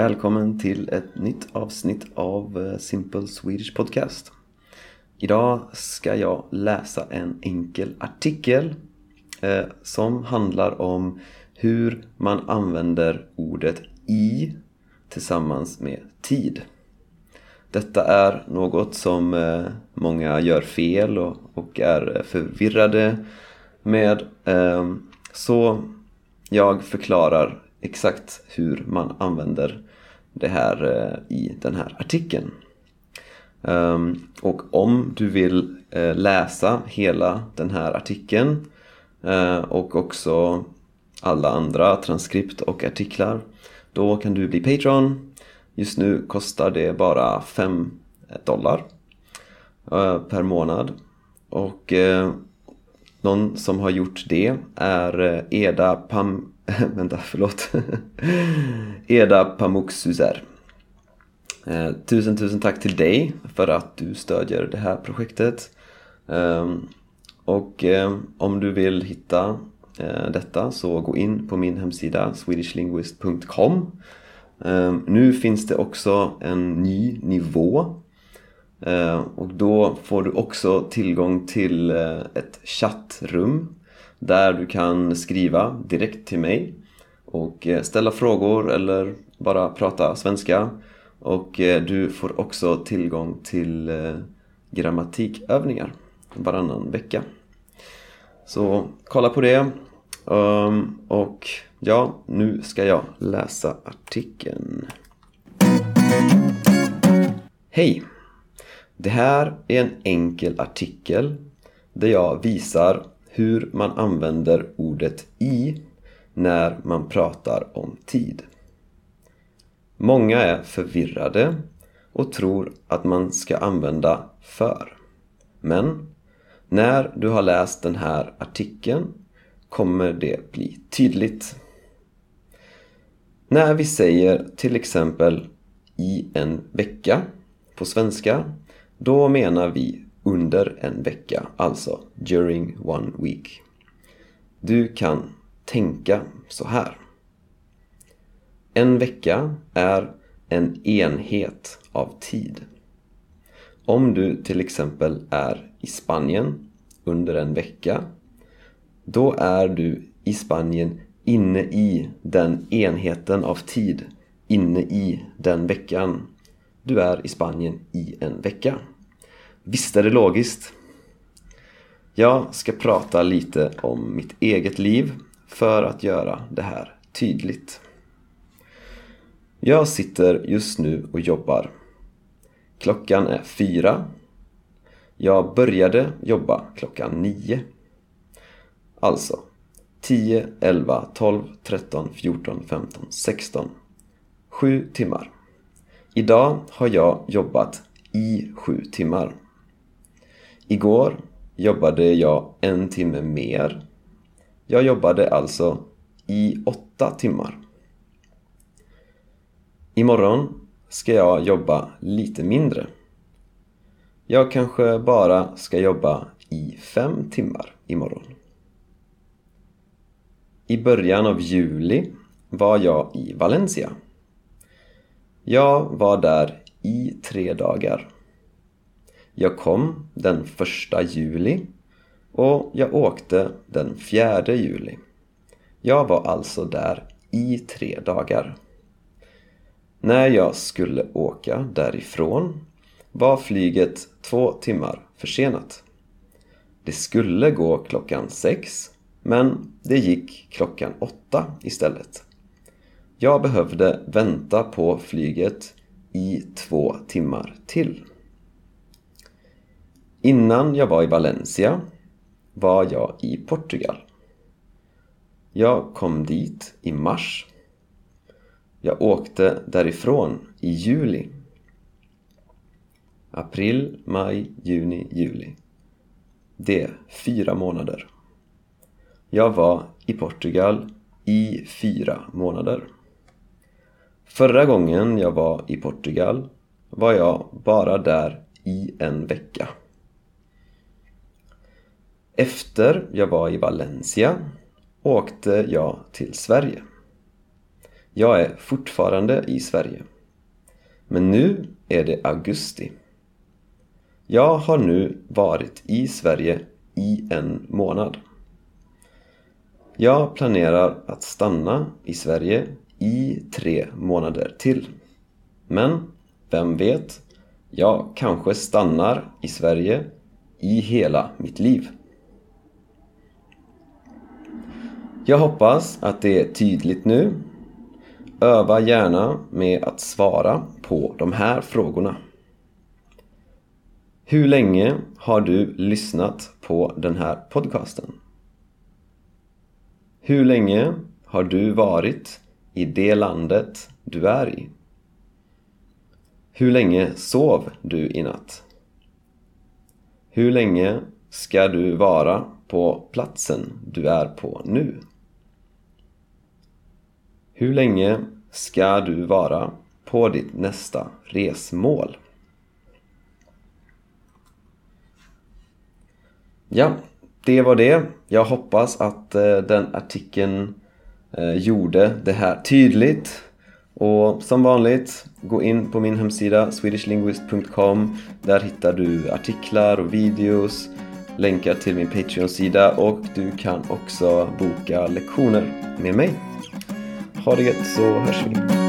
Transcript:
Välkommen till ett nytt avsnitt av eh, Simple Swedish Podcast. Idag ska jag läsa en enkel artikel eh, som handlar om hur man använder ordet i tillsammans med tid. Detta är något som eh, många gör fel och, och är förvirrade med. Eh, så jag förklarar exakt hur man använder det här eh, i den här artikeln. Ehm, och om du vill eh, läsa hela den här artikeln eh, och också alla andra transkript och artiklar då kan du bli Patreon. Just nu kostar det bara 5 dollar per månad. Och någon som har gjort det är Eda Pam vänta, förlåt. Eda Pamuksuzer. Eh, tusen, tusen tack till dig för att du stödjer det här projektet. Eh, och eh, om du vill hitta eh, detta så gå in på min hemsida swedishlinguist.com ehm, Nu finns det också en ny nivå ehm, och då får du också tillgång till eh, ett chattrum där du kan skriva direkt till mig och eh, ställa frågor eller bara prata svenska. Och eh, du får också tillgång till eh, grammatikövningar varannan vecka. Så kolla på det. Ehm, och ja, nu ska jag läsa artikeln. Hej! Det här är en enkel artikel där jag visar hur man använder ordet i när man pratar om tid. Många är förvirrade och tror att man ska använda för. Men när du har läst den här artikeln kommer det bli tydligt. När vi säger till exempel i en vecka på svenska då menar vi under en vecka, alltså during one week. Du kan tänka så här. En vecka är en enhet av tid. Om du till exempel är i Spanien under en vecka då är du i Spanien inne i den enheten av tid inne i den veckan. Du är i Spanien i en vecka. Visst är det logiskt? Jag ska prata lite om mitt eget liv för att göra det här tydligt. Jag sitter just nu och jobbar. Klockan är fyra. Jag började jobba klockan nio. Alltså 10, 11, 12, 13, 14, 15, 16. Sju timmar. Idag har jag jobbat i sju timmar. Igår jobbade jag en timme mer. Jag jobbade alltså i åtta timmar. Imorgon ska jag jobba lite mindre. Jag kanske bara ska jobba i fem timmar imorgon. I början av juli var jag i Valencia. Jag var där i tre dagar. Jag kom den första juli och jag åkte den fjärde juli. Jag var alltså där i tre dagar. När jag skulle åka därifrån var flyget två timmar försenat. Det skulle gå klockan sex, men det gick klockan åtta istället. Jag behövde vänta på flyget i två timmar till. Innan jag var i Valencia var jag i Portugal. Jag kom dit i mars. Jag åkte därifrån i juli. April, maj, juni, juli. Det är fyra månader. Jag var i Portugal i fyra månader. Förra gången jag var i Portugal var jag bara där i en vecka. Efter jag var i Valencia åkte jag till Sverige. Jag är fortfarande i Sverige. Men nu är det augusti. Jag har nu varit i Sverige i en månad. Jag planerar att stanna i Sverige i tre månader till. Men, vem vet? Jag kanske stannar i Sverige i hela mitt liv. Jag hoppas att det är tydligt nu. Öva gärna med att svara på de här frågorna. Hur länge har du lyssnat på den här podcasten? Hur länge har du varit i det landet du är i? Hur länge sov du i natt? Hur länge ska du vara på platsen du är på nu? Hur länge ska du vara på ditt nästa resmål? Ja, det var det. Jag hoppas att eh, den artikeln eh, gjorde det här tydligt. Och som vanligt, gå in på min hemsida swedishlinguist.com Där hittar du artiklar och videos, länkar till min Patreon-sida och du kan också boka lektioner med mig. Ha det gött så hörs vi!